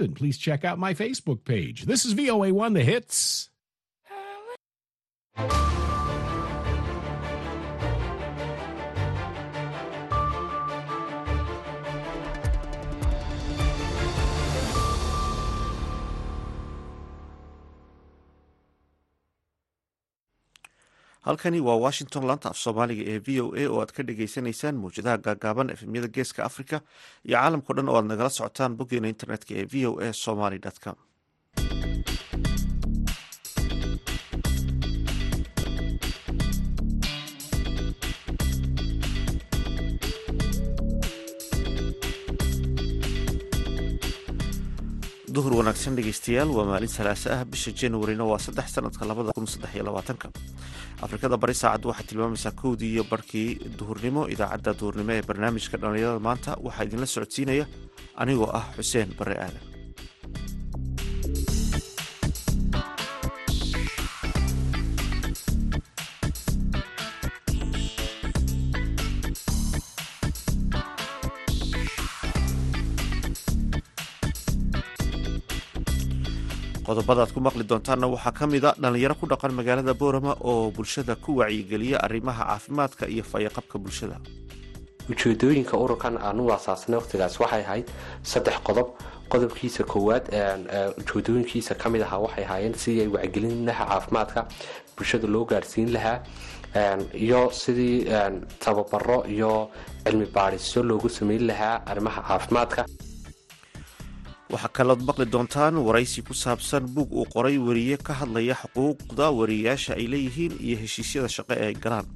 And please check out my Facebook page. This is VOA1 The Hits. Halkani waa washington laanta af soomaaliga ee v o a oo aad ka dhagaysanaysaan mawjadaha gaagaaban efemyada geeska africa iyo caalamkao dhan oo aad nagala socotaan boggeena internetka ee v o a somaly com duhur wanaagsan dhegeystayaal waa maalin salaase ah bisha januarina waa saddex sanadka labada kun saddex iyo labaatanka. Afrikada bari saacaddu waxay tilmaamaysaa kowdii iyo barkii duhurnimo idaacadda duhurnimo ee barnaamijka dhallinyarada maanta waxaa idinla socodsiinaya anigoo ah xuseen bare aadan qodobada aad ku maqli doontaanna waxaa ka mid a dhallinyaro ku dhaqan magaalada boorama oo bulshada ku wacyigeliya arrimaha caafimaadka iyo fayaqabka bulshada. Ujeedooyinka ururkan aanu aasaasnay waqtigaas waxay ahayd saddex qodob. Qodobkiisa koowaad ujeedooyinkiisa ka mid ahaa waxay ahaayeen sidii ay wacgelin caafimaadka bulshada loo gaarsiin lahaa iyo sidii tababaro iyo cilmi baadhisyo loogu sameyn lahaa arrimaha caafimaadka waxaa kalood maqli doontaan waraysi ku saabsan buug uu qoray weriye ka hadlaya xuquuqda wariyeyaasha ay leeyihiin iyo heshiisyada shaqo ee ay galaan.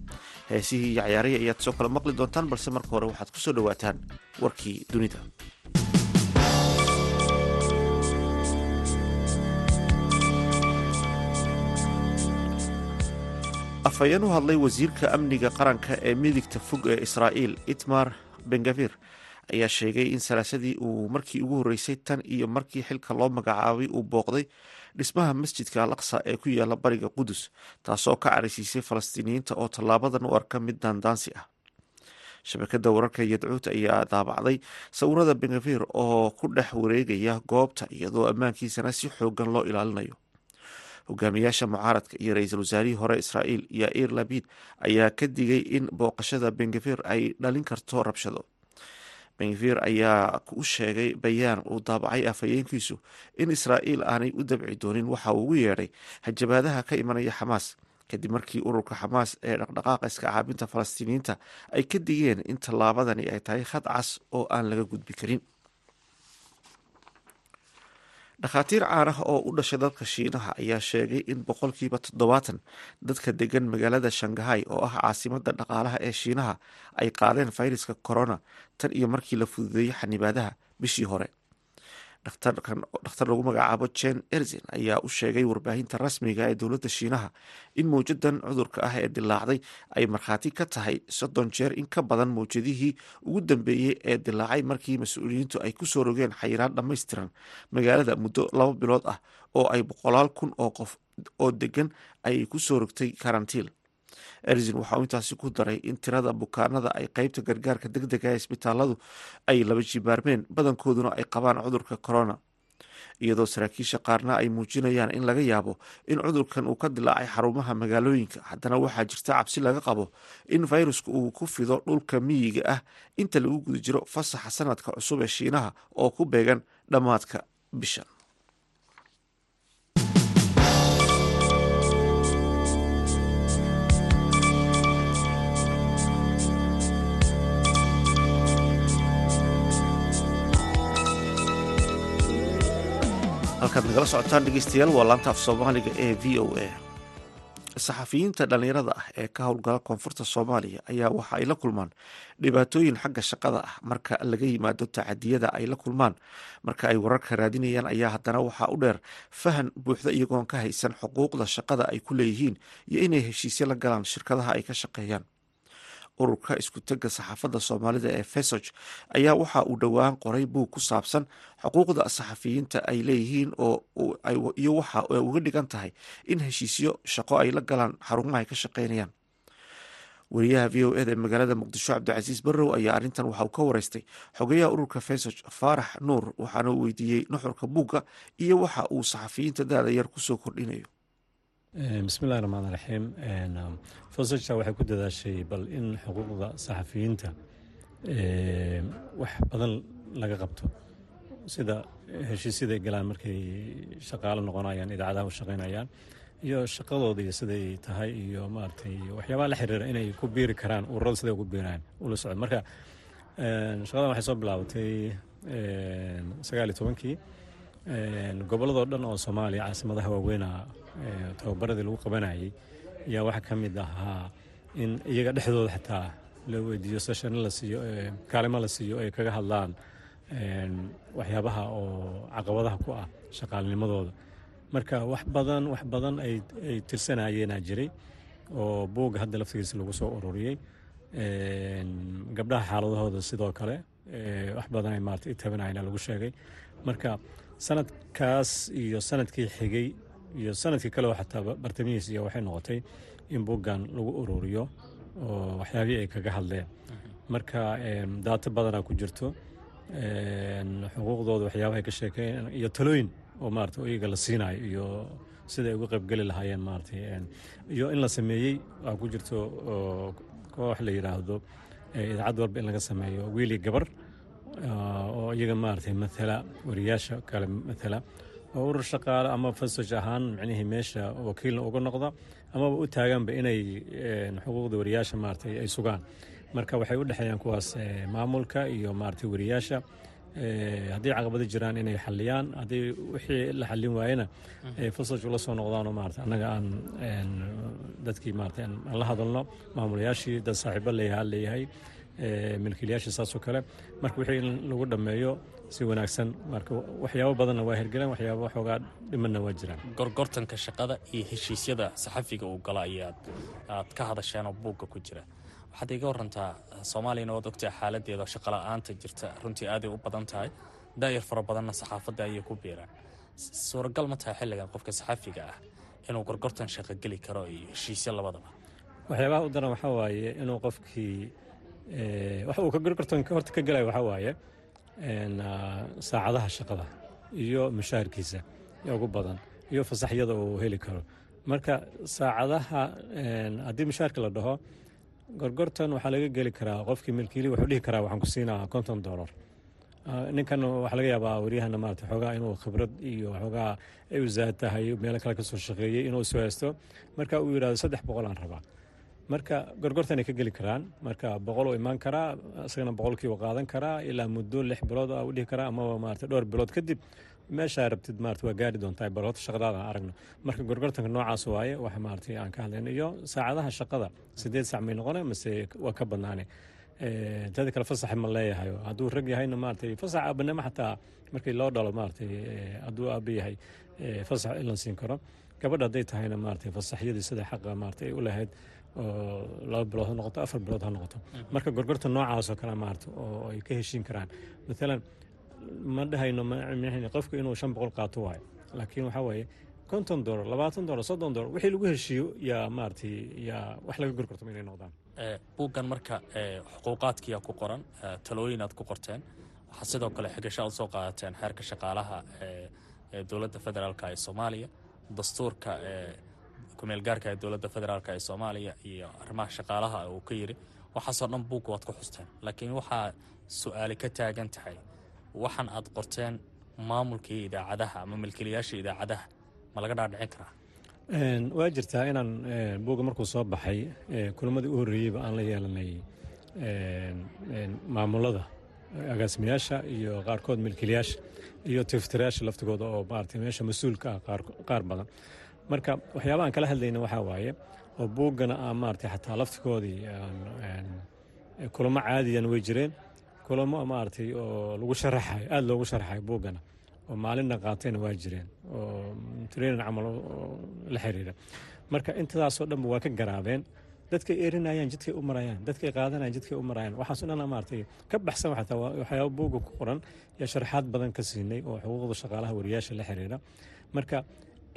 Heesihii iyo cayaarihii ayaad soo kale maqli doontaan balse marka hore waxaad ku soo dhowaataan warkii dunida. Afhayeen u hadlay wasiirka amniga qaranka ee midigta fog ee israa'iil itmar bengavir ayaa sheegay in salaasadii uu markii ugu horreysay tan iyo markii xilka loo magacaabay uu booqday dhismaha masjidka al aqsa ee ku yaalla bariga qudus taasoo ka caraysiisay falastiiniyiinta oo tallaabadan u arka mid daandaansi ah. Shabakada wararka yadcuud ayaa daabacday sawirada bengavir oo ku dhex wareegaya goobta iyadoo ammaankiisana si xoogan loo ilaalinayo. Hogaamiyaasha mucaaradka iyo ra'iisul wasaarihii hore israa'iil yair labid ayaa ka digay in booqashada bengavir ay dhalin karto rabshado bengavir ayaa u sheegay bayaan uu daabacay afhayeenkiisu in israa'iil aanay u dabci doonin waxa uu ugu yeedhay hajabaadaha ka imanaya xamaas kadib markii ururka xamaas ee dhaqdhaqaaqa iska caabinta falastiiniyiinta ay ka digeen in tallaabadani ay tahay khad cas oo aan laga gudbi karin dhakhaatiir caan ah oo u dhashay dalka shiinaha ayaa sheegay in boqolkiiba toddobaatan dadka degan magaalada shangahay oo ah caasimada dhaqaalaha ee shiinaha ay qaadeen fayraska corona tan iyo markii la fududeeyey xanibaadaha bishii hore dhakhtar lagu magacaabo jen erzin ayaa u sheegay warbaahinta rasmiga ee dowladda shiinaha in mawjadan cudurka ah ee dilaacday ay markhaati ka tahay soddon jeer in ka badan mawjadihii ugu dambeeyey ee dilaacay markii mas'uuliyiintu ay ku soo rogeen xayiraan dhammaystiran. Magaalada muddo laba bilood ah oo ay boqolaal kun oo qof oo degan ay ku soo rogtay karantiil erzin waxauu intaasi ku daray in tirada bukaanada ay qeybta gargaarka deg dega ee isbitaaladu ay laba jibaarmeen badankooduna ay qabaan cudurka corona. Iyadoo saraakiisha qaarna ay muujinayaan in laga yaabo in cudurkan uu ka dilaacay xarumaha magaalooyinka. Haddana waxaa jirta cabsi laga qabo in fayruska uu ku fido dhulka miyiga ah inta lagu guda jiro fasaxa sanadka cusub ee shiinaha oo ku beegan dhammaadka bishan halkaad nagala socotaan dhegeystayaal waa laanta af soomaaliga ee v o a. Saxafiyiinta dhallinyarada ah ee ka howlgala koonfurta soomaaliya ayaa waxa ay la kulmaan dhibaatooyin xagga shaqada ah. Marka laga yimaado tacadiyada ay la kulmaan marka ay wararka raadinayaan ayaa haddana waxaa u dheer fahan buuxda iyagoon ka haysan xuquuqda shaqada ay ku leeyihiin iyo inay heshiisyo la galaan shirkadaha ay ka shaqeeyaan ururka iskutega saxaafadda soomaalida ee fesog ayaa waxa uu dhowaan qoray buug ku saabsan xuquuqda saxafiyiinta ay leeyihiin iyo waxa ay uga dhigan tahay in heshiisyo shaqo ay la galaan xarumaha ay ka shaqeynayaan. Wariyaha v o eda ee magaalada muqdisho cabdicasiis barrow ayaa arrintan waxa uu ka wareystay xogeyaha ururka fesoj faarax nuur waxaana uu weydiiyey nuxurka buugga iyo waxa uu saxafiyiinta da-da yar ku soo kordhinayo bismillahi raxmaan raxiim fesojka waxay ku dadaashay bal in xuquuqda saxafiyiinta wax badan laga qabto. Sida heshiisyaday galaan markay shaqaalo noqonayaan idaacadaha u shaqaynayaan iyo shaqadooda siday tahay iyo maaragtay waxyaabaha la xiriira inay ku biiri karaan ururada siday ugu biiraan ula socdo marka shaqadan waxay soo bilaabatay sagaal iyo tobankii. Gobolladoo dhan oo soomaaliya caasimadaha waaweyna tababaradii lagu qabanayay ayaa waxaa ka mid ahaa in iyaga dhexdooda xitaa la weydiiyo seshano la siiyo kaalimo la siiyo ay kaga hadlaan waxyaabaha oo caqabadaha ku ah shaqaalnimadooda marka wax badan wax badan ay tirsanayeenaa jiray oo buugga hadda laftigiisa lagu soo ururiyey gabdhaha xaaladahooda sidoo kale wax badan ay maarata i tabanayna lagu sheegay. Marka sanadkaas iyo sannadkii xigay iyo sannadkii kaleo xataa bartamihiis iyo waxay noqotay in buuggan lagu ururiyo oo waxyaabihii ay kaga hadleen. Marka daato badanaa ku jirto xuquuqdooda waxyaabahay ka sheekeyn iyo talooyin oo maarata iyaga la siinayo iyo sida ay uga qaybgeli lahaayeen maaratay iyo in la sameeyey waa ku jirto koox la yidhaahdo idaacad walba in laga sameeyo wiili gabar oo iyaga maaratay matala wariyaasha kale matala urur shaqaale ama fasoj ahaan micnihii meesha wakiilna uga noqda amaba u taaganba inay xuquuqda wariyaasha maaratay ay sugaan. Marka waxay u dhexeeyaan kuwaas maamulka iyo maaratay wariyaasha. Haddii caqabado jiraan inay xaliyaan haddii wixii la xallin waayena fasaj ula soo noqdaanoo maarata annaga aan dadkii maarata aan la hadalno maamulayaashii dad saaxiibo leeyaha leeyahay milkiilayaashii saasoo kale. Marka wixii in lagu dhammeeyo si wanaagsan. Marka waxyaabo badanna waa hirgeleen waxyaabo waxoogaa dhimanna waa jiraan. Gorgortanka shaqada iyo heshiisyada saxafiga uu galo ayaad aad ka hadasheen oo buugga ku jira. Waxaad iga warantaa soomaaliyana waad ogtahay xaaladeeda shaqala-aanta jirta. Runtii aaday u badan tahay daayar fara badanna saxaafadda ayay ku biiraan. Suuragal ma tahay xilligan qofka saxafiga ah inuu gorgortan shaqo geli karo iyo heshiisyo labadaba? Waxyaabaha u daran waxaa waaye inuu qofkii wax uu ka gorgortanka horta ka gelaya waxaa waaye saacadaha shaqada iyo mushaharkiisa ugu badan iyo fasaxyada uu heli karo. Marka saacadaha haddii mushaharka la dhaho gorgortan waxaa laga geli karaa qofkii milkiili wuxuu dhihi karaa waxaan ku siinaa konton dollar. Ninkan waxaa laga yaabaa waryahana maarata xoogaa inuu khibrad iyo xoogaa ay u tahay meelo kale ka soo shaqeeyey inuu isu haysto. Marka uu yidhahdo saddex boqol aan rabaa marka gorgortan ay ka geli karaan marka boqol uu imaan karaa isagana boqolkiiba qaadan karaa ilaa muddo lix bilood u dhihi karaa amaba maarata dhowr bilood kadib meeshaa rabtid maarata waa gaari doontaa bal horta shaqadaada aragno. Marka gorgortanka noocaas waaye wax maarata aan ka hadlayno iyo saacadaha shaqada sideed sac may noqone mase waa ka badnaane teeda kale fasaxa ma leeyahay hadduu rag yahayna maarata fasax aabanimo xataa markii loo dhalo maarata hadduu aaba yahay fasax in la siin karo. Gabadha hadday tahayna maarata fasaxyadii sida xaqa maarata ay u lahayd laba bilood ha noqoto afar bilood ha noqoto. Marka gorgorta noocaasoo kale maarata oo ay ka heshiin karaan. Maalan ma dhahayno qofku inuu shan boqol qaato waayo. Laakiin waxaa waaye konton dolar labaatan dolar soddon dolar wixii lagu heshiiyo yaa maaratay yaa wax laga gorgortamo inay noqdaan. Buuggan marka xuquuqaadkiyaa ku qoran talooyin aad ku qorteen. Waxaa sidoo kale xigasho aad soo qaadateen xeerka shaqaalaha dowladda federaalk ee soomaaliya. Dastuurka kumeelgaarka ee dowladda federaalk ee soomaaliya iyo arrimaha shaqaalaha uu ka yiri waxaasoo dhan buugga waad ku xusteen. Laakiin waxaa su'aali ka taagan tahay waxaan aad qorteen maamulkii idaacadaha ama milkiilayaasha idaacadaha. Ma laga dhaadhicin karaa? Waa jirtaa inaan buugga markuu soo baxay kulamadii u horreeyeyba aan la yeelanay maamulada agaasimayaasha iyo qaarkood milkiilayaasha iyo tiftirayaasha laftigooda oo maarata meesha mas'uulka ah qaar badan marka waxyaabaha aan kala hadlayna waxaa waaye oo buuggana aan maarata xataa laftigoodii kulamo caadiyan way jireen. Kulamo maaragtay oo lagu sharaxayo aada loogu sharaxayo buuggana oo maalinna qaatayna waa jireen oo training camal la xiriira. Marka intadaasoo dhanba waa ka garaabeen. Dadkay erinayaan jidkay u marayaan dadkay qaadanayaan jidkay u marayaan. Waxaaso dhan maaragtay ka baxsan xataa waxyaaba buugga ku qoran yaa sharaxaad badan ka siinay oo xuquuqda shaqaalaha wariyaasha la xiriira. Marka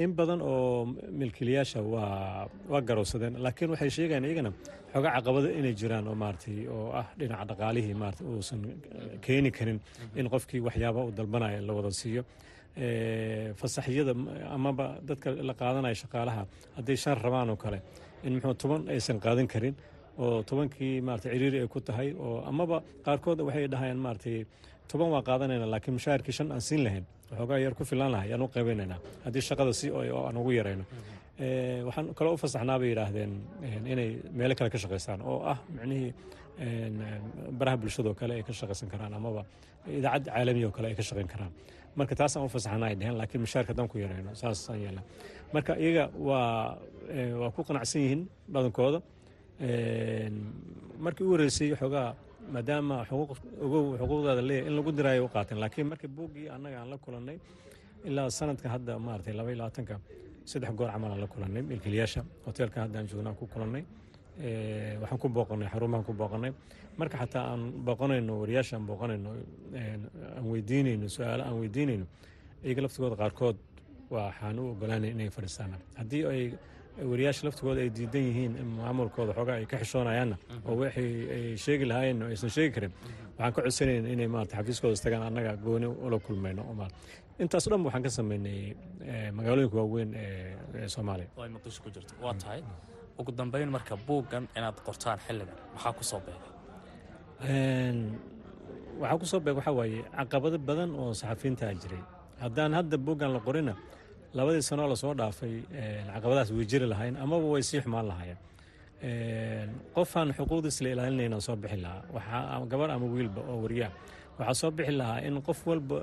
in badan oo milkiilayaasha waa waa garowsadeen laakiin waxay sheegayaan iyagana xoogaa caqabado inay jiraan oo maaragtay oo ah dhinaca dhaqaalihii maarata uusan keeni karin in qofkii waxyaaba uu dalbanaya la wada siiyo. Fasaxyada amaba dadka la qaadanaya shaqaalaha hadday shan rabaan oo kale in muxuu toban aysan qaadan karin oo tobankii maarata ciriiri ay ku tahay oo amaba qaarkood waxay dhahayaan maaratay toban waa qaadanayna laakiin mushaharkii shan aan siin lahayn waxoogaa yar ku filan lahay aan u qaybanaynaa haddii shaqada si aan ugu yarayno. Waxaan kaloo u fasaxnaa bay yidhaahdeen inay meelo kale ka shaqaystaan oo ah micnihii baraha bulshadoo kale ay ka shaqaysan karaan amaba idaacad caalamiya oo kale ay ka shaqayn karaan. Marka taasaan u fasaxnaa ay dheheen laakiin mushaharka haddaan ku yarayno saasaan yeelna marka iyaga waa waa ku qanacsan yihiin badankooda. Markii u horeysay xoogaa maadaama ogow xuquuqdaada leeyahay in lagu diraayo u qaateen. Laakiin markii buuggii annaga aan la kulannay ilaa sanadka hadda maaragtay laba iyo labaatanka saddex goor camal aan la kulannay milkiilayaasha hoteelka hadda aan joognaan ku kulannay. Waxaan ku booqanay xarumahan ku booqanay marka xataa aan booqanayno wariyaasha aan booqanayno aan weydiinayno su'aalo aan weydiinayno iyaga laftigooda qaarkood waxaan u ogolaanay inay fadhiistaan haddii ay wariyaasha laftigooda ay diidan yihiin in maamulkooda xoogaa ay ka xishoonayaanna oo waxay ay sheegi lahaayeen oo aysan sheegi karin. Waxaan ka codsanayna inay maarata xafiiskooda istagaan annaga gooni ula kulmayno intaas dhan waxaan ka sameynay magaalooyinka waaweyn ee soomaaliya oo ay muqdisho ku jirto. Waa tahay. Ugu dambeyn marka buuggan inaad qortaan xilligan maxaa ku soo beegay? Waxaa ku soo beeg waxaa waaye caqabado badan oo saxafiyiintaa jiray. Haddaan hadda buuggan la qorina labadii sanoo la soo dhaafay caqabadaas way jiri lahayn amaba way sii xumaan lahaayeen. Qofaan xuquuqdiis la ilaalinayna soo bixi lahaa waxaa gabar ama wiilba oo wariyaa waxaa soo bixi lahaa in qof walba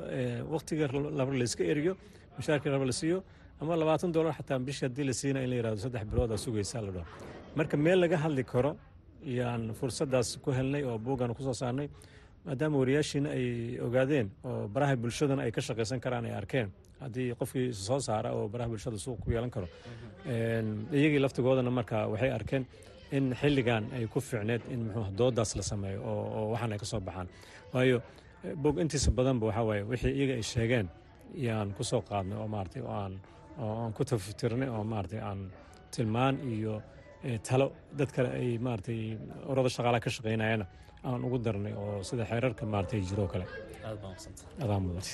waqtiga laba layska eriyo mushaarkii raba la siiyo ama labaatan dolar xataa bishii haddii la siina in la yiraahdo saddex biloodaa sugaysaa la dhaho marka meel laga hadli karo yaan fursaddaas ku helnay oo buuggan ku soo saarnay maadaama wariyaashiina ay ogaadeen oo baraha bulshadana ay ka shaqaysan karaan ay arkeen haddii qofkii soo saara oo baraha bulshada suuq ku yeelan karo iyagii laftigoodana marka waxay arkeen in xilligan ay ku fiicneed in muxuu doodaas la sameeyo oo waxaan ay ka soo baxaan. Waayo bog intiisa badanba waxaa waaye wixii iyaga ay sheegeen yaan ku soo qaadnay oo maaragtay oo aan oo aan ku tafitirnay oo maaragtay aan tilmaan iyo talo dad kale ay maaragtay urada shaqaalaha ka shaqaynayana aan ugu darnay oo sida xeerarka maaragtay jiroo kale aad baa maqsanta adaa mudan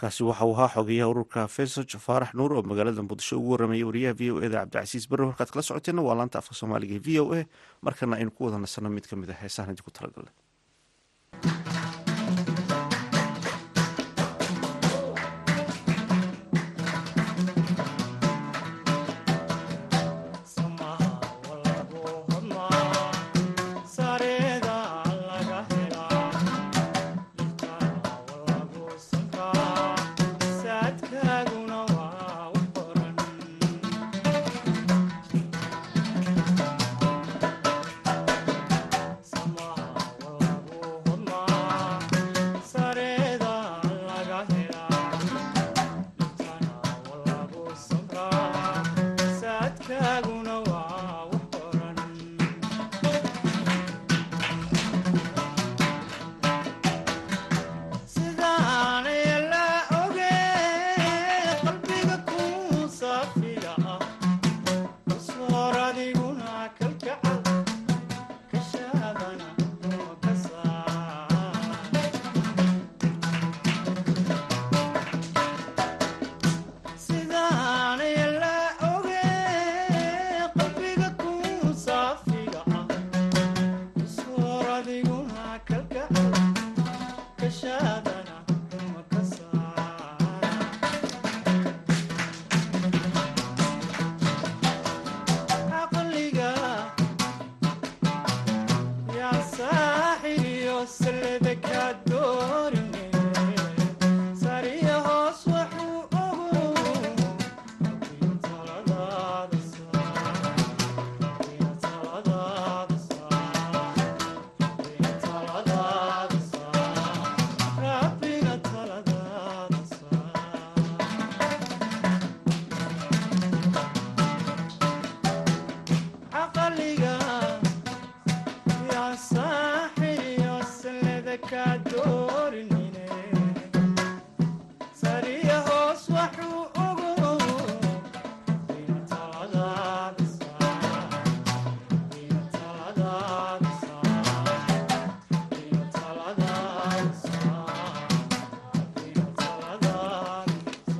kaasi waxa uu ahaa xogeyaha ururka fesoj faarax nuur oo magaalada muqdisho ugu warramayay wariyaha v o eda cabdicasiis barre markaad kala socoteenna waa laanta afka soomaaliga ee v o a. Markana aynu ku wada nasanno mid ka mid ah. Heesahan idinku talagalnay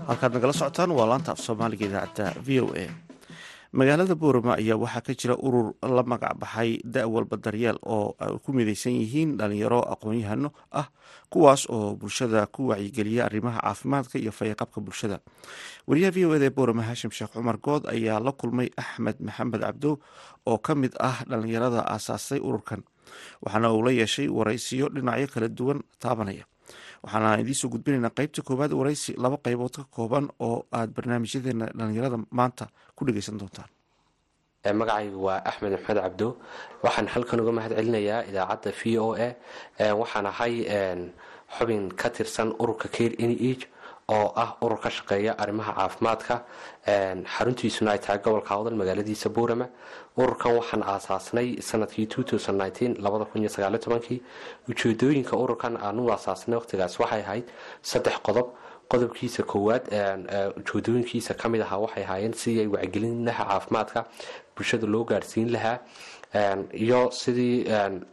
halkaad nagala socotaan. Waa laanta af soomaaliga idaacadda v o a. Magaalada boorama ayaa waxaa ka jira urur la magac baxay da-walba daryeel oo ay ku mideysan yihiin dhalinyaro aqoon-yahano ah kuwaas oo bulshada ku wacyigeliya arrimaha caafimaadka iyo fayaqabka bulshada. Wariyaha v o eda ee boorama haashim sheekh cumar good ayaa la kulmay axmed maxamed cabdo oo ka mid ah dhalinyarada aasaasay ururkan waxaana uu la yeeshay waraysiyo dhinacyo kala duwan taabanaya waxaana idiinsoo gudbinaynaa qeybta koowaad waraysi laba qeybood ka kooban oo aad barnaamijyadeena dhalinyarada maanta ku dhegeysan doontaan. Magacaygu waa axmed maxamed cabdo. Waxaan halkan uga mahad celinayaa idaacadda v o a. Waxaan ahay xubin ka tirsan ururka care nh oo ah urur ka shaqeeya arrimaha caafimaadka. Xaruntiisuna ay tahay gobolka hawdal magaaladiisa buurama ururkan waxaan aasaasnay sannadkii ujeedooyinka ururkan aanu aasaasnay waqtigaas waxay ahayd saddex qodob. Qodobkiisa koowaad ujeedooyinkiisa ka mid ahaa waxay ahaayeen sidii ay wacgelinaha caafimaadka bulshada loo gaarsiin lahaa. Iyo sidii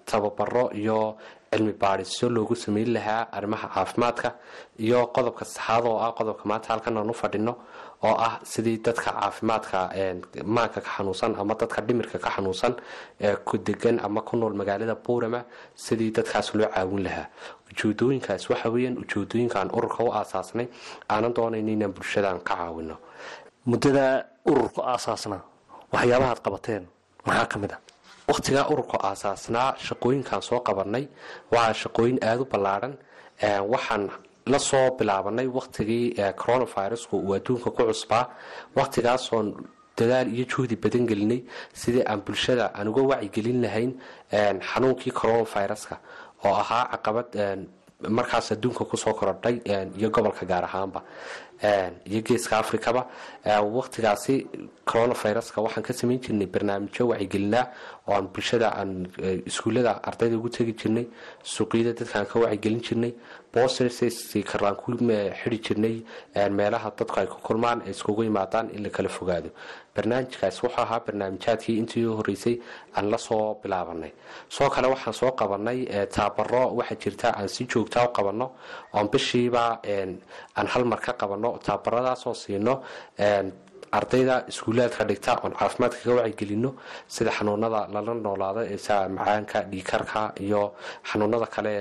tababaro iyo cilmi baadhisyo loogu sameyn lahaa arrimaha caafimaadka iyo qodobka saxaad oo ah qodobka maanta halkan aan u fadhino oo ah sidii dadka caafimaadka maanka ka xanuunsan ama dadka dhimirka ka xanuunsan ku degan ama ku nool magaalada buurama sidii dadkaas loo caawin lahaa. Ujeedooyinkaas waxa weyaan ujeedooyinkaan ururka u aasaasnay aanan doonayna inaan bulshadaan ka caawino. Muddada ururka aasaasnaa waxyaabahaad qabateen maxaa ka mid a wakhtigaa ururka aasaasnaa shaqooyinkaan soo qabanay. Waa shaqooyin aada u ballaadhan waxaan la soo bilaabanay wakhtigii coronavirusku uu adduunka ku cusbaa. Wakhtigaasoon dadaal iyo juhdi badan gelinay sidii aan bulshada aan uga wacyigelin lahayn xanuunkii coronaviruska oo ahaa caqabad markaas adduunka ku soo korodhay iyo gobolka gaar ahaanba iyo geeska africaba wakhtigaasi coronaviruska waxaan ka samayn jirnay barnaamijyo wacyigelinaa oo aan bulshada aan iskuullada ardayda ugu tegi jirnay suuqyada dadkaan ka wacyigelin jirnay bosterkaraan ku xidi jirnay meelaha dadku ay ku kulmaan ay iskugu yimaadaan in la kala fogaado barnaamijkaas. Wuxuu ahaa barnaamijyaadkii intii horeysay aan la soo bilaabanay. Soo kale waxaan soo qabanay taabaro waxaa jirta aan si joogtaa u qabano oon bishiiba aan hal mar ka qabano taabaradaasoo siino ardayda iskuulaadka dhigta oon caafimaadka ka wacyigelino sida xanuunada lala noolaado ee macaanka dhiikarka iyo xanuunada kale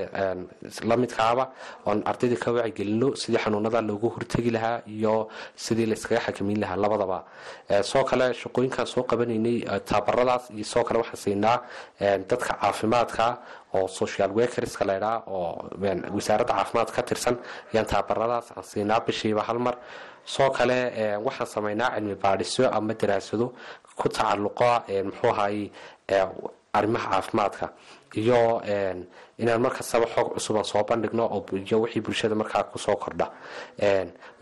lamidkaaba oon ardayda ka wacyigelino sidii xanuunada loogu hortegi lahaa iyo sidii layskaga xakameyn lahaa labadaba. Soo kale shaqooyinkaan soo qabanaynay taabaradaas iyo soo kale waxaan siinaa dadka caafimaadka oo social workerska laydhaa oo wasaaradda caafimaadka ka tirsan ayaan taabaradaas aan siinaa bishiiba hal mar soo kale waxaan samaynaa cilmi baadhisyo ama daraasado ku tacalluqa muxuu ahaay arrimaha caafimaadka. Iyo inaan markastaba xoog cusuban soo bandhigno iyo wixii bulshada markaa ku soo kordha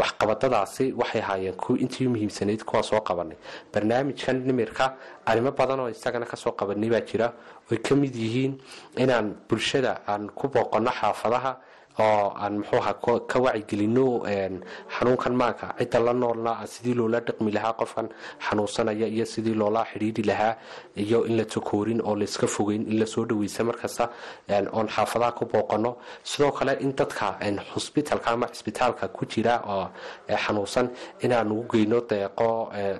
waxqabadadaasi waxay ahaayeen intii muhiimsanayd kuwaa soo qabanay barnaamijkan nimirka arrimo badan isagana ka soo qabanay baa jira oy ka mid yihiin inaan bulshada aan ku booqano xaafadaha oo aan muxuuha ka wacyigelino xanuunkan maanka cidda la noolna sidii loola dhaqmi lahaa qofkan xanuunsanaya iyo sidii loola xidhiidhi lahaa iyo in la takoorin oo layska fogeyn in la soo dhaweysa markasta oon xaafadaha ku booqano sidoo kale in dadka xusbitalka ama cisbitaalka ku jira oo xanuunsan inaan ugu geyno deeqo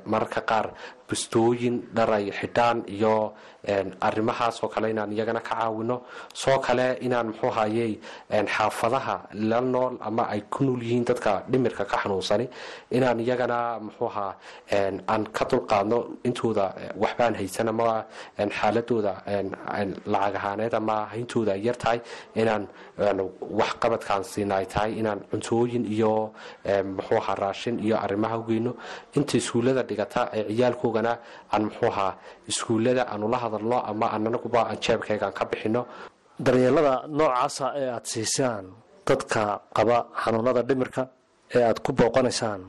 mararka qaar bustooyin dharay xidhaan iyo arrimahaasoo kale inaan iyagana ka caawino. Soo kale inaan muxuu hayey xaafadaha la nool ama ay ku nool yihiin dadka dhimirka ka xanuunsani. Inaan iyagana muxuuha aan ka dulqaadno intooda waxbaan haysan ama xaaladooda lacag ahaaneed ama hayntooda ay yar tahay. Inaan waxqabadkaan siina ay tahay. Inaan cuntooyin iyo muxuuha raashin iyo arrimaha ugeyno inta iskuullada dhigata ee ciyaalkoogana aan muxuuha iskuullada aanu la hadalno ama anaguba aan jeebkaygaan ka bixino. Daryeelada noocaasa ee aada siisaan dadka qaba xanuunada dhimirka ee aada ku booqanaysaan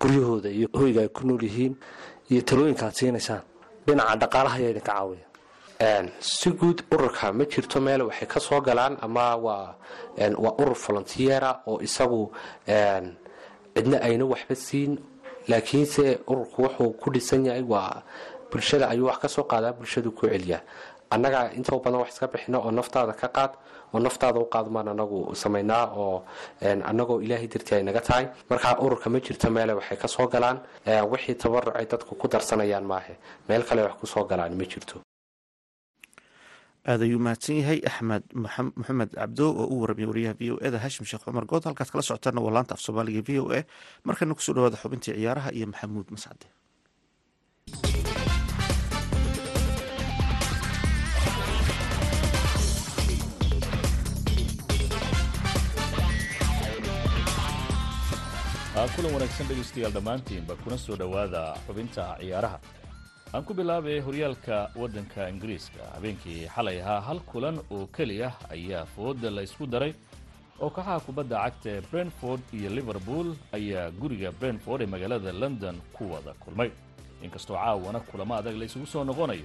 guryahooda iyo hoyga ay ku nool yihiin iyo talooyinka aad siinaysaan dhinaca dhaqaalaha ayaa idinka caawiya. Si guud ururka ma jirto meel waxay ka soo galaan ama waa waa urur volunteera oo isagu cidna ayna waxba siin laakiinse ururku wuxuu ku dhisan yahay waa bulshada ayuu wax ka soo qaadaa bulshadu ku celiyaa. Annagaa intoo badan wax iska bixino oo naftaada ka qaad oo naftaada u qaadmaan anagu samaynaa oo annagoo ilaahay dartii ay naga tahay. Markaa ururka ma jirto meele waxay ka soo galaan wixii tabaruc ay dadku ku darsanayaan maahe. Meel kale wax ku soo galaan ma jirto aad ayuu mahadsan yahay axmed maxamed cabdo oo u waramiya wariyaha v o eda hashim sheekh cumar good halkaad kala socotaana waa laanta af soomaaliga v o a. Markana ku soo dhawaada xubintii ciyaaraha iyo maxamuud mascade. Kulan wanaagsan dhegaystayaal dhammaantiinba kuna soo dhowaada xubinta ciyaaraha aan ku bilaabay horyaalka waddanka ingiriiska. Habeenkii xalay ahaa hal kulan oo keliya ayaa fooda la ysku daray oo kooxaha kubadda cagta brentford iyo liverpool ayaa guriga brentford ee magaalada london ku wada kulmay. Inkastoo caawana kulamo adag la isugu soo noqonayo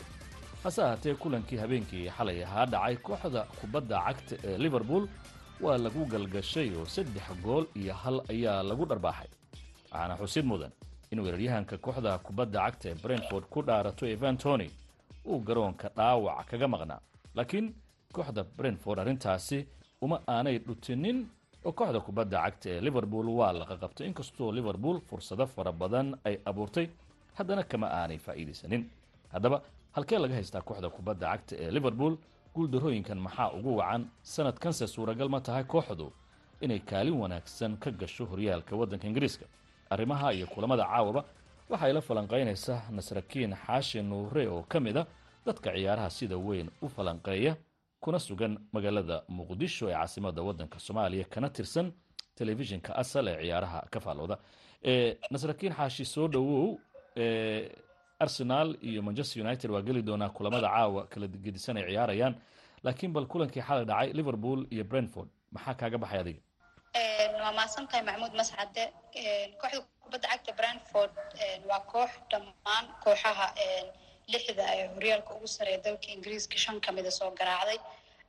hase ahaatee kulankii habeenkii xalay ahaa dhacay kooxda kubadda cagta ee liverpool waa lagu galgashay oo saddex gool iyo hal ayaa lagu dharbaaxay. Waxaana xusid mudan in weeraryahanka kooxda kubadda cagta ee brentford ku dhaarato evan tony uu garoonka dhaawac kaga maqnaa. Laakiin kooxda brentford arrintaasi uma aanay dhutinin oo kooxda kubadda cagta ee liverpool waa la qaqabtay inkastoo liverpool fursado fara badan ay abuurtay haddana kama aanay faa'iidaysanin. Haddaba halkee laga haystaa kooxda kubadda cagta ee liverpool? Guuldarooyinkan maxaa ugu wacan? Sanadkanse suuragal ma tahay kooxdu inay kaalin wanaagsan ka gasho horyaalka waddanka ingiriiska arrimaha iyo kulamada caawaba waxay la falanqaynaysaa nasrakiin xaashi nuure oo ka mid a dadka ciyaaraha sida weyn u falanqeeya kuna sugan magaalada muqdisho ee caasimada waddanka soomaaliya kana tirsan telefishinka asal ee ciyaaraha ka faallooda nasrakiin xaashi soo dhowow arsenal iyo manchester united waa geli doonaa kulamada caawa kala gedisan ay ciyaarayaan laakiin bal kulankii xalay dhacay liverpool iyo brentford. Maxaa kaaga baxay adiga waa mahadsan tahay maxamuud mascade kooxda kubadda cagta brentford waa koox dhammaan kooxaha lixda ee horyaalka ugu sareeya dalka ingiriiska shan kamida soo garaacday.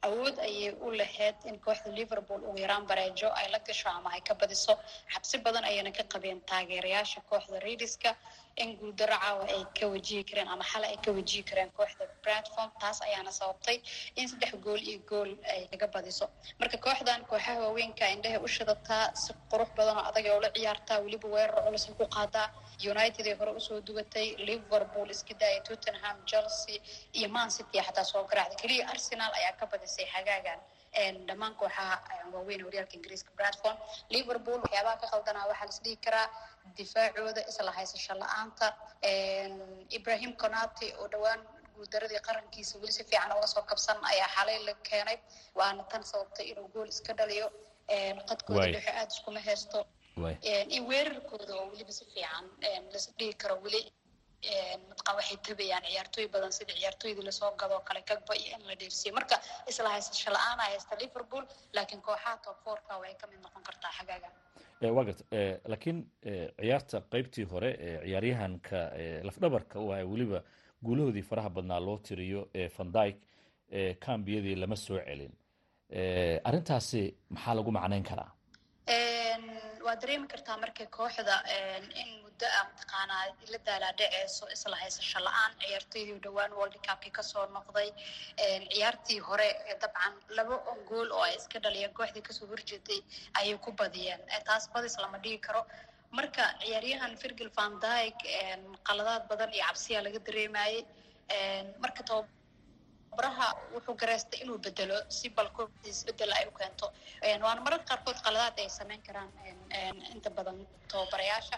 Awood ayay u lahayd in kooxda liverpool ugu yaraan bareejo ay la gasho ama ay ka badiso. Xabsi badan ayayna ka qabeen taageerayaasha kooxda ridiska in guuldaro caawa ay ka wajihi kareen ama xale ay ka wajihi kareen kooxda bradform taas ayaana sababtay in saddex gool iyo gool ay kaga badiso. Marka kooxdan kooxaha waaweynka indhehay u shidataa si qurux badan oo adag ay ula ciyaartaa weliba weerar culus ay ku qaadaa united ay hore u soo dugatay liverpool iska daaya tottenham chelsea iyo man city xataa soo garaacday. Keliya arsenal ayaa ka badisay xagaagan dhammaan kooxaha waaweyn horyaalka ingiriiska bradford liverpool waxyaabaha ka qaldanaa waxaa la isdhihi karaa difaacooda isla haysasho la'aanta. Ibrahim conati oo dhowaan guuldaradii qarankiisa weli si fiican uga soo kabsan ayaa xalay la keenay. Waana tan sababtay inuu gool iska dhaliyo. Qadkooda dhexe aada iskuma haysto. In weerarkooda oo weliba si fiican las dhihi karo weli mataqan waxay tabayaan ciyaartooy badan sida ciyaartooydii la soo gadoo kale kagba iyo in la dheersiyo marka isla haysasho la'aana haysta liverpool laakiin kooxaha top fourka way ka mid noqon kartaa xagaagan waa garta laakiin ciyaarta qeybtii hore ee ciyaaryahanka lafdhabarka u ah weliba guulahoodii faraha badnaa loo tiriyo ee vandyke kambiyadii lama soo celin. Arrintaasi maxaa lagu macnayn karaa? Waa dareemi kartaa markay kooxda in muddo ah mataqaanaa la daalaa dhaceyso isla haysasho la'aan ciyaartoydii dhowaan world cupki ka soo noqday ciyaartii hore dabcan laba gool oo ay iska dhaliyeen kooxdii ka soo horjeeday ayay ku badiyeen. Taas badis lama dhigi karo. Marka ciyaaryahan virgil van dyke qaladaad badan iyo cabsiyaa laga dareemayay marka tababaraha wuxuu gareystay inuu bedelo si balkoodiis bedel ay u keento. Waana mararka qaarkood qaladaad ay sameyn karaan inta badan tababarayaasha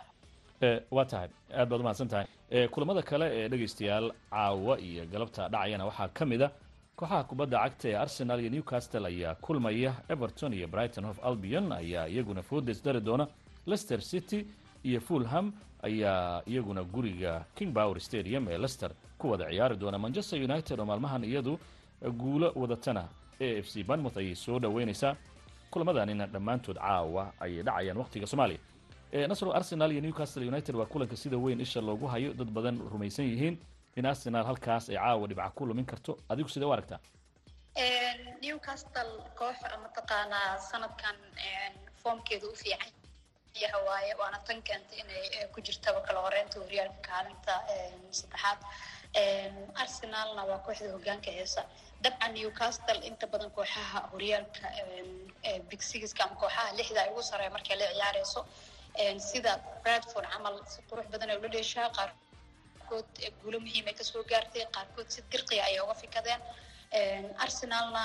waa tahay aad baad umahadsan tahay. Kulamada kale ee dhegaystayaal caawa iyo galabta dhacayana waxaa ka mid a kooxaha kubadda cagta ee arsenal iyo newcastle ayaa kulmaya. Everton iyo brighton of albion ayaa iyaguna foodes dari doona. Leicester city iyo fulham ayaa iyaguna guriga king power stadium ee leicester ku wada ciyaari doona. Manchester united oo maalmahan iyadu guulo wadatana. A f c banmouth ayay soo dhoweynaysaa. Kulamadanina dhammaantood caawa ayay dhacayaan waqtiga soomaaliya nasro arsenal iyo newcastle united waa kulanka sida weyn isha loogu hayo. Dad badan rumaysan yihiin in arsenal halkaas ay caawa dhibca ku lumin karto. Adigu sidee u aragtaa? Newcastle koox mataqaanaa sanadkan foomkeeda u fiican yaha waaye waana tan keentay inay ku jirtaba kala horeynta horyaalka kaalinta saddexaad arsenalna waa kooxda hogaanka heesa. Dabcan newcastle inta badan kooxaha horyaalka big sixka ama kooxaha lixda ay ugu sareeya markay la ciyaareyso sida bradford camal si qurux badan ay ula dheeshaa qaarkood guulo muhiim ay ka soo gaartay qaarkood si dirqiya ayay uga fikadeen. Arsenalna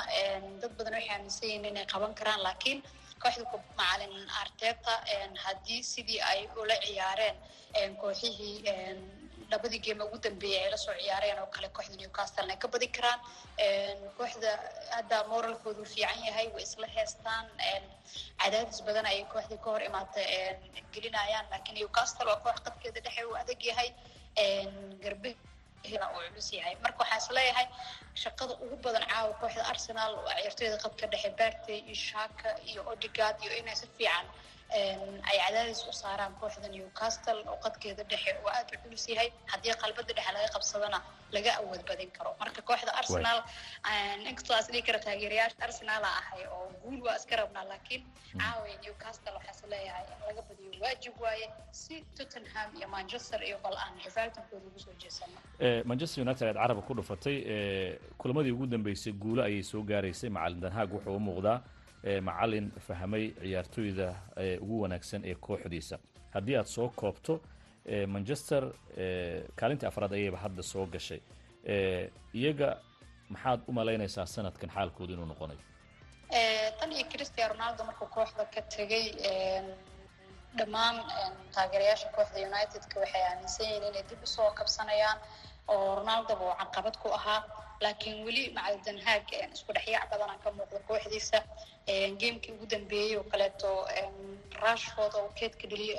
dad badan waxay aaminsan yihiin inay qaban karaan laakiin kooxda macalin arteta haddii sidii ay ula ciyaareen kooxihii labadii geema ugu dambeeyay ay la soo ciyaareen oo kale kooxda newcastle ay ka badi karaan kooxda hadda moralkoodu fiican yahay way isla heestaan cadaadis badan ayay kooxdii ka hor imaata gelinayaan laakiin newcastle waa koox qadkeeda dhexe uu adag yahay garbe uu culus yahay marka waxaa is leeyahay shaqada ugu badan caawa kooxda arsenal waa ciyaartooyda qadka dhexe bartey iyo shaka iyo odigard iyo inay si fiican ay cadaadis u saaraan kooxda newcastle oo qadkeeda dhexe oo aada u culus yahay. Haddii qalbada dhexe laga qabsadana laga awood badin karo. Marka kooxda arsenal inkastoo as dhigi kara taageerayaasha arsenala ahay oo guul waa iska rabnaa laakiin caawa newcastle waxaa is leeyahay in laga badiyo waajib waaye si tottenham iyo manchester iyo bal aan xifaaltankooda ugu soo jeesano. Manchester united aad carabka ku dhufatay kulamadii ugu dambeysay guulo ayay soo gaaraysay. Macalin danhaag wuxuu u muuqdaa macalin fahamay ciyaartooyda ugu wanaagsan ee kooxdiisa. Haddii aad soo koobto manchester kaalintii afraad ayayba hadda soo gashay. Iyaga maxaad u malaynaysaa sanadkan xaalkooda inuu noqonayo tan iyo christian ronaldo markuu kooxda ka tegay dhammaan taageerayaasha kooxda unitedka waxay aaminsan yihiin inay dib u soo kabsanayaan oo ronaldoba uu caqabad ku ahaa laakiin weli macalin danhaag isku dhexyaac badanaa ka muuqda kooxdiisa gamekii ugu dambeeyey oo kaleeto rashford oo keedka dheli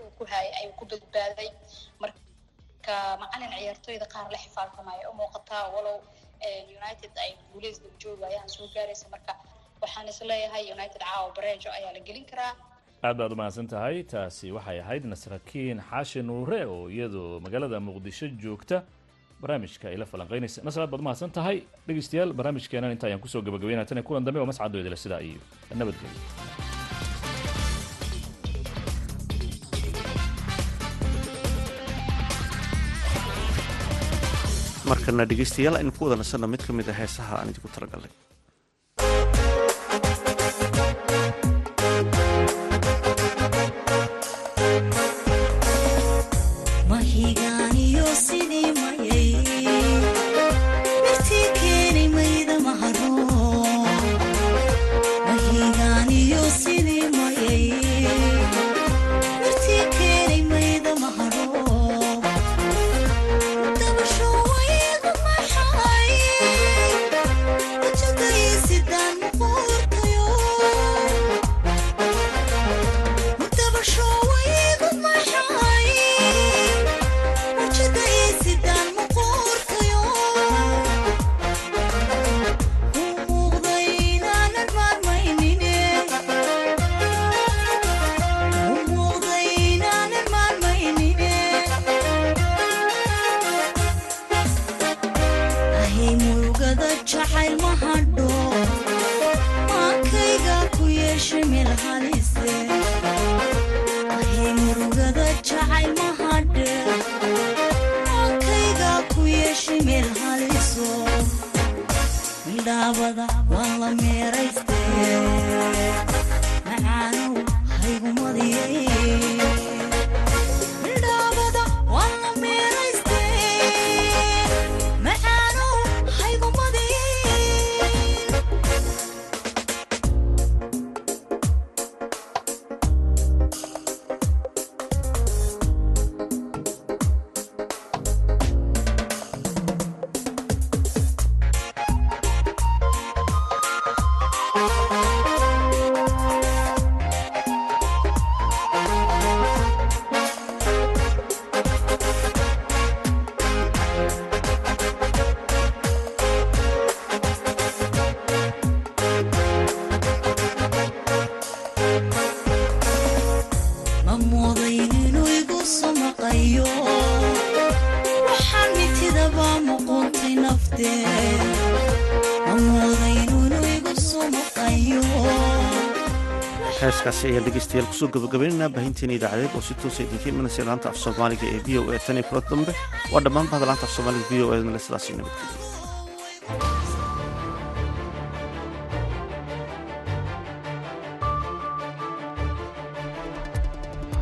uu ku hayay ayuu ku badbaaday. Marka macalin ciyaartooyda qaar la xifaaltamaya u muuqataa walow united ay guuleys daba joogayaan soo gaaraysa marka. Waxaan is leeyahay united caawa bareejo ayaa la gelin karaa. Aad baad u mahadsan tahay taasi waxay ahayd nasrakiin xaashi nuure oo iyadoo magaalada muqdisho joogta barnaamijka ay la falanqaynaysa. Nasr aad baad umahadsan tahay? Dhegeystayaal barnaamijkeenan inta ayaan ku soo gabagabeynaya tan kulan dambe oo mascadooydale sidaa iyo nabadgelyo. Markana dhegeystayaal aynu ku wada nasanno mid ka mid a heesaha aan idinku talagalnay heeskaasi ayaan dhegeystayaal ku soo gabagabaynaynaa baahinteena idaacadeed oo si toosa idinka imanaysa laanta af soomaaliga ee v o e tan iyo kula dambe waa dhammaan bahda laanta af soomaaliga v o e sidaasi nabadgeliya